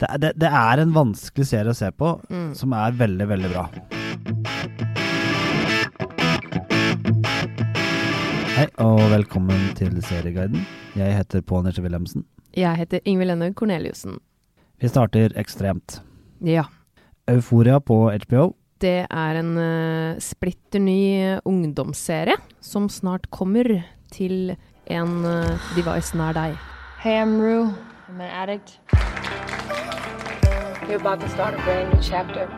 Det, det, det er en vanskelig serie å se på, Mm. som er veldig, veldig bra. Hei, og velkommen til Serieguiden. Jeg heter Pål Nisje Wilhelmsen. Jeg heter Ingvild Ennøy Korneliussen. Vi starter ekstremt. Ja. Euforia på HBO. Det er en uh, splitter ny ungdomsserie som snart kommer til en uh, device nær deg. Hey, I'm Rue. I'm an addict. You're about to start a brand new chapter.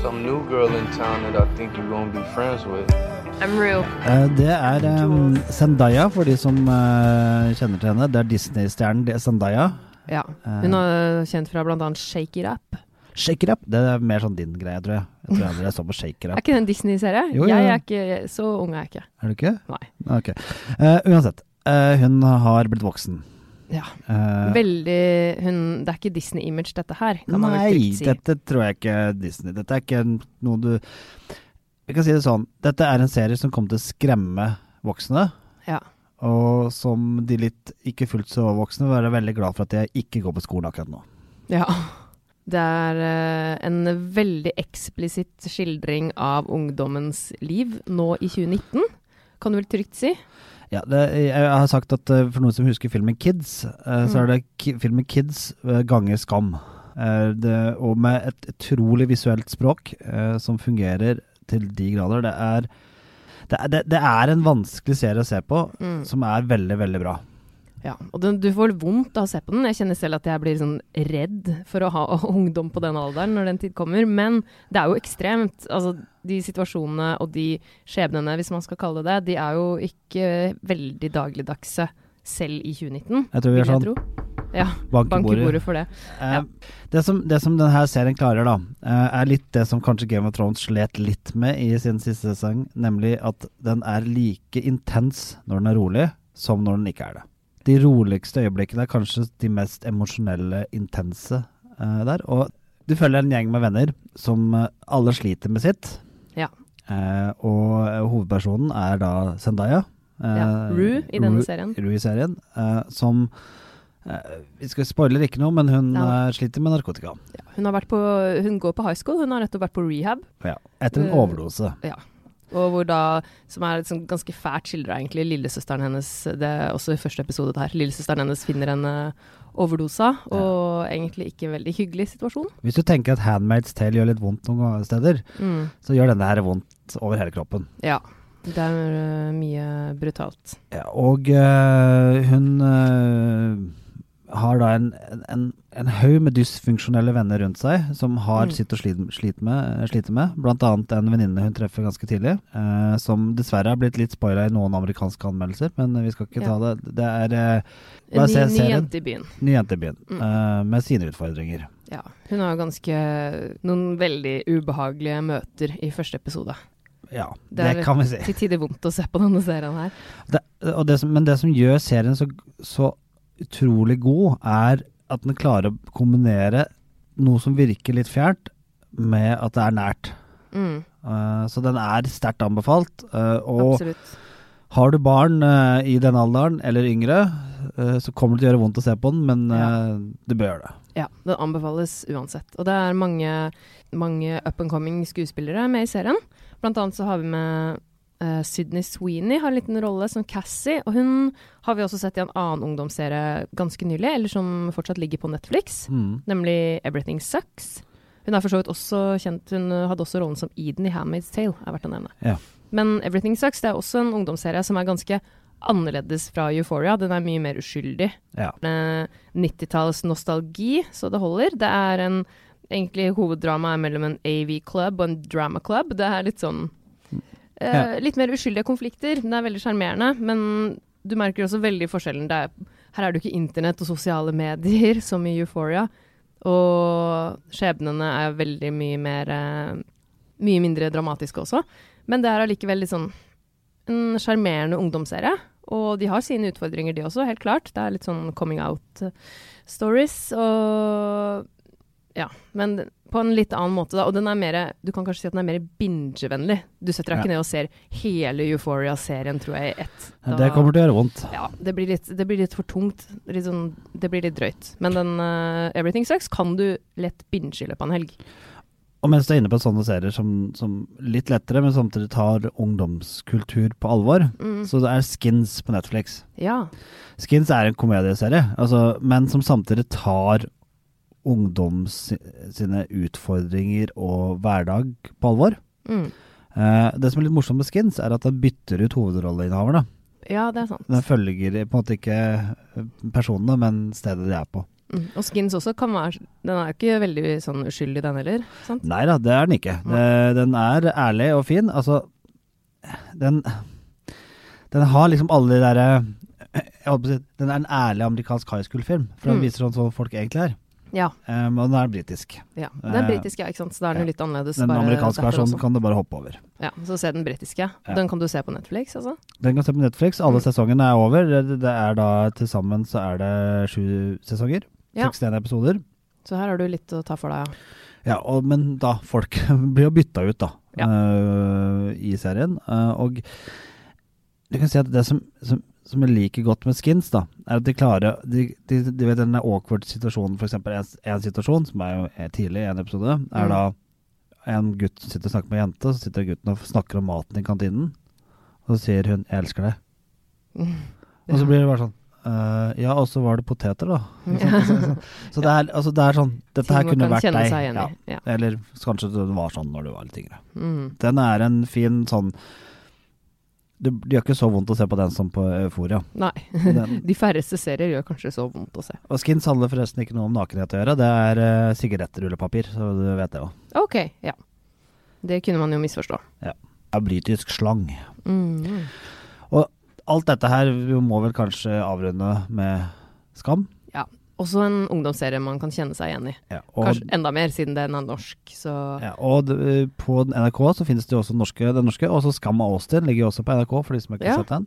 Some new girl in town that I think you're gonna be friends with. I'm. Eh, Det er um, Zendaya, for de som uh, kjenner til henne. Det er Disney-stjernen er Zendaya. Ja. Hun er kjent fra bl.a. Shake It Up. Shake it up. Det er mer sånn din greie, tror jeg. Jeg tror jeg så på Shake it Er ikke det en Disney-serie? Jeg er ikke Så ung er jeg ikke. Er du ikke? Nei. Ok. Uh, uansett. Uh, hun har blitt voksen. Ja. Uh, Veldig hun, Det er ikke Disney-image, dette her, kan man vel Nei, trygt si. dette tror jeg ikke Disney. Dette er ikke noe du Jeg kan si det sånn. Dette er en serie som kommer til å skremme voksne. Ja. Og som de litt ikke fullt så voksne vil være veldig glad for at jeg ikke går på skolen akkurat nå. Ja. Det er eh, en veldig eksplisitt skildring av ungdommens liv nå i 2019, kan du vel trygt si? Ja, det, jeg har sagt at eh, for noen som husker filmen Kids, eh, så Mm. er det ki filmen Kids eh, ganger Skam. Det, og med et utrolig visuelt språk som fungerer til de grader. Det er, det, er- det, det er en vanskelig serie å se på, Mm. som er veldig, veldig bra. Ja, og den, du får vondt av å se på den. Jeg kjenner selv at jeg blir sånn redd for å ha ungdom på den alderen når den tid kommer. Men det er jo ekstremt. Altså, de situasjonene og de skjebnene, hvis man skal kalle det det, de er jo ikke veldig dagligdagse selv i 2019. Jeg tror vi er sånn. Ja, bankebordet for det. Eh, det, som, det som denne serien klarer, da, eh, er litt det som kanskje Game of Thrones slet litt med i sin siste sesong, nemlig at den er like intens når den er rolig, som når den ikke er det. De roligste øyeblikkene er kanskje de mest emosjonelle, intense uh, der. Og du følger en gjeng med venner som uh, alle sliter med sitt. Ja. Uh, og hovedpersonen er da Zendaya. Ja, Rue i denne Rue- serien. Rue i serien, som Vi skal spoiler ikke noe, men hun Ja. sliter med narkotika. Hun, har vært på, hun går på high school, hun har nettopp vært på rehab. Ja, etter en overdose. overdose. Og hvor da, som er et sånn ganske fælt skildra, egentlig, lillesøsteren hennes Det er også i første episode der. Lillesøsteren hennes finner en overdosa, og ja. egentlig ikke en veldig hyggelig situasjon. Hvis du tenker at Handmaid's Tale gjør litt vondt noen steder, Mm. så gjør denne her vondt over hele kroppen. Ja. Det er eh, mye brutalt. Ja, og eh, hun eh, har da en, en, en haug med dysfunksjonelle venner rundt seg som har Mm. sitt å slite, slite, med, slite med. Blant annet en venninne hun treffer ganske tidlig, eh, som dessverre har blitt litt spoila i noen amerikanske anmeldelser, men vi skal ikke ta det. Det er eh, ny, se ny jente i byen. ny jente i byen, Mm. eh, med sine utfordringer. Ja. Hun har ganske noen veldig ubehagelige møter i første episode. Ja, Det det, er kan vi si. Det er Til tider vondt å se på denne serien her. Det, og det som, men det som gjør serien så, så utrolig god, er at den klarer å kombinere noe som virker litt fjernt, med at det er nært. Mm, Uh, så den er sterkt anbefalt. Uh, og absolutt. har du barn uh, i den alderen, eller yngre, så kommer det til å gjøre vondt å se på den, men Ja. du bør gjøre det. Ja, den anbefales uansett. Og det er mange, mange up and coming skuespillere med i serien. Blant annet så har vi med eh, Sydney Sweeney, har en liten rolle som Cassie. Og hun har vi også sett i en annen ungdomsserie ganske nylig, eller som fortsatt ligger på Netflix, Mm. nemlig Everything Sucks. Hun er for så vidt også kjent, hun hadde også rollen som Eden i Handmaid's Tale, er verdt å nevne. Ja. Men Everything Sucks det er også en ungdomsserie som er ganske annerledes fra Euphoria. Den er mye mer uskyldig Ja. eh, 90-talls nostalgi, så det holder. Det er en Egentlig hoveddrama er mellom en AV club og en drama club. Det er litt sånn Ja. Litt mer uskyldige konflikter. Den er veldig sjarmerende, men du merker også veldig forskjellen. Det er, her er det jo ikke internett og sosiale medier som i Euphoria. Og skjebnene er veldig mye mer uh, Mye mindre dramatiske også. Men det er allikevel litt sånn en sjarmerende ungdomsserie. Og de har sine utfordringer, de også, helt klart. Det er litt sånn coming out-stories. Og ja. Men på en litt annen måte, da. Og den er mer Du kan kanskje si at den er mer bingevennlig. Du setter deg ikke ned og ser hele Euphoria-serien, tror jeg, i ett. Da- Det kommer til å gjøre vondt. Ja, det blir litt, det blir litt for tungt. Litt sånn, det blir litt drøyt. Men den uh, Everything Sucks kan du lett binge i løpet av en helg. Og mens du er inne på sånne serier som, som litt lettere, men samtidig tar ungdomskultur på alvor, Mm. så det er Skins på Netflix. Ja. Skins er en komedieserie, altså, men som samtidig tar ungdoms sine utfordringer og hverdag på alvor. Mm. Eh, det som er litt morsomt med Skins, er at den bytter ut hovedrolleinnehaverne. ja, det er sant. Den følger på en måte ikke eh, personene, men stedet de er på. Mm. Og Skins også kan være Den er ikke veldig sånn uskyldig, den heller. Sant? Nei da, det er den ikke. Det, den er ærlig og fin. Altså, den Den har liksom alle de derre si, Den er en ærlig amerikansk high school-film, for den Mm. viser sånn som folk egentlig er. Ja. Um, og den er britisk. ja. Den er Eh, britisk, ja, ikke sant. Så da er den ja. litt annerledes. Den amerikanske versjonen kan du bare hoppe over. Ja, så se den britiske. Ja. Den kan du se på Netflix, altså? Den kan du se på Netflix. Alle Mm. sesongene er over. Det, det er da til sammen så er det sju sesonger. Ja. 61 episoder. Så her har du litt å ta for deg, ja. Ja, og, men da folk blir jo bytta ut, da, Ja. uh, i serien. Uh, og du kan si at det som, som, som jeg liker godt med skins, da, er at de klarer De, de, de vet den awkward situasjonen, f.eks. En, en situasjon, som er jo er tidlig i en episode, er Mm. da en gutt som sitter og snakker med en jente, så sitter gutten og snakker om maten i kantinen, og så sier hun 'jeg elsker deg'. Og så blir det bare sånn Uh, ja, og så var det poteter, da. Så, det, er, altså, det er sånn Dette her kunne vært deg. Ja. Ja. Eller kanskje det var sånn når du var litt yngre. Mm. Den er en fin sånn Det gjør ikke så vondt å se på den som på Euforia. Nei. Den, De færreste serier gjør kanskje så vondt å se. og Skins handler forresten ikke noe om nakenhet å gjøre. Det er uh, sigarettrullepapir, så du vet det òg. Ok, ja. Det kunne man jo misforstå. Ja. Det er britisk slang. Mm. Og alt dette her vi må vel kanskje avrunde med Skam. Også en ungdomsserie man kan kjenne seg igjen i. Ja, Kanskje enda mer, siden den er norsk, så ja, og det- på NRK så finnes det jo også norske, den norske. Og så Skam av Austin ligger jo også på NRK, for de som ikke har Ja. sett den.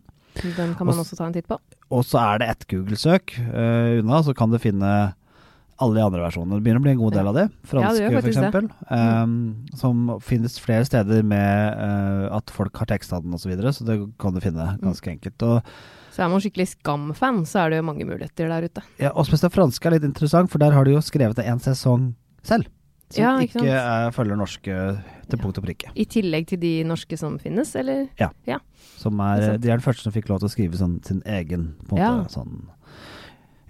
den kan man også, også ta en titt på. Og så er det ett Google-søk uh, unna, så kan du finne alle de andre versjonene. Det begynner å bli en god del av det. Franske, ja, eksempel. Um, som finnes flere steder med uh, at folk har teksta den osv., så, videre, så det kan du finne Mm. ganske enkelt. Og, Så er man skikkelig Skam-fan, så er det jo mange muligheter der ute. ja, og spesielt franske er litt interessant, for der har du jo skrevet det en sesong selv. Som Ja, ikke ikke, er, følger norske til punkt og prikke. I tillegg til de norske som finnes, eller? Som Det er, er de er den første som fikk lov til å skrive sånn, sin egen på en Ja. måte, sånn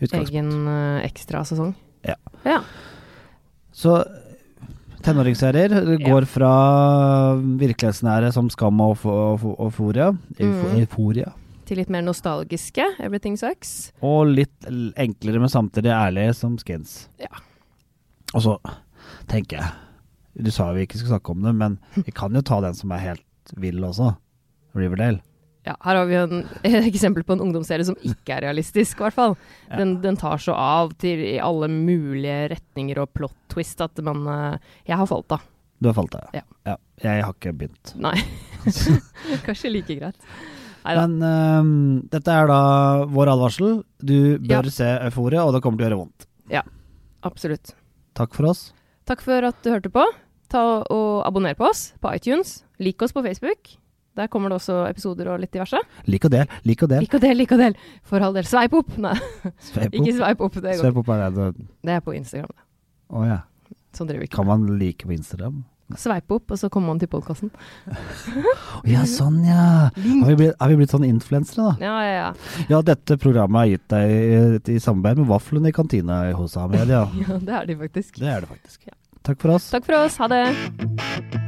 utgangspunkt. Egen uh, ekstra sesong. Ja. ja. Så tenåringsserier Ja. går fra virkelighetsnære som Skam og og, Euphoria, Eufo- Mm. Euphoria Til litt mer nostalgiske. Everything Sucks. og litt enklere, men samtidig ærlige som Skins. Ja. Og så tenker jeg Du sa vi ikke skulle snakke om det, men vi kan jo ta den som er helt vill også. Riverdale. Ja, her har vi en, et eksempel på en ungdomsserie som ikke er realistisk, i hvert fall. Ja. Den, den tar så av til i alle mulige retninger og plot twist at man eh, Jeg har falt av. Du har falt av, Ja. ja. Jeg har ikke begynt. Nei. Kanskje like greit. Nei da. Men um, dette er da vår advarsel. Du bør Ja. se Euforia, og det kommer til å gjøre vondt. Ja, Absolutt. Takk for oss. Takk for at du hørte på. Ta og Abonner på oss på iTunes. Lik oss på Facebook. Der kommer det også episoder og litt diverse. Lik og del, lik og del. Lik og del, lik og del. For all del. Sveip opp! Nei, Sveip ikke sveip opp. Det. Sveip opp er det det er på Instagram. det. oh, ja. Sånn driver vi ikke Kan man like på Instagram? Sveip opp, og så kommer man til podkasten. Ja, sånn ja. Har vi blitt, er vi blitt sånn influensere, da? Ja, ja, ja. Ja, dette programmet har gitt deg i, i samarbeid med Vaflene i kantina hos Amelia. ja, det er de faktisk. Det er det faktisk. Takk for oss. Takk for oss. Ha det.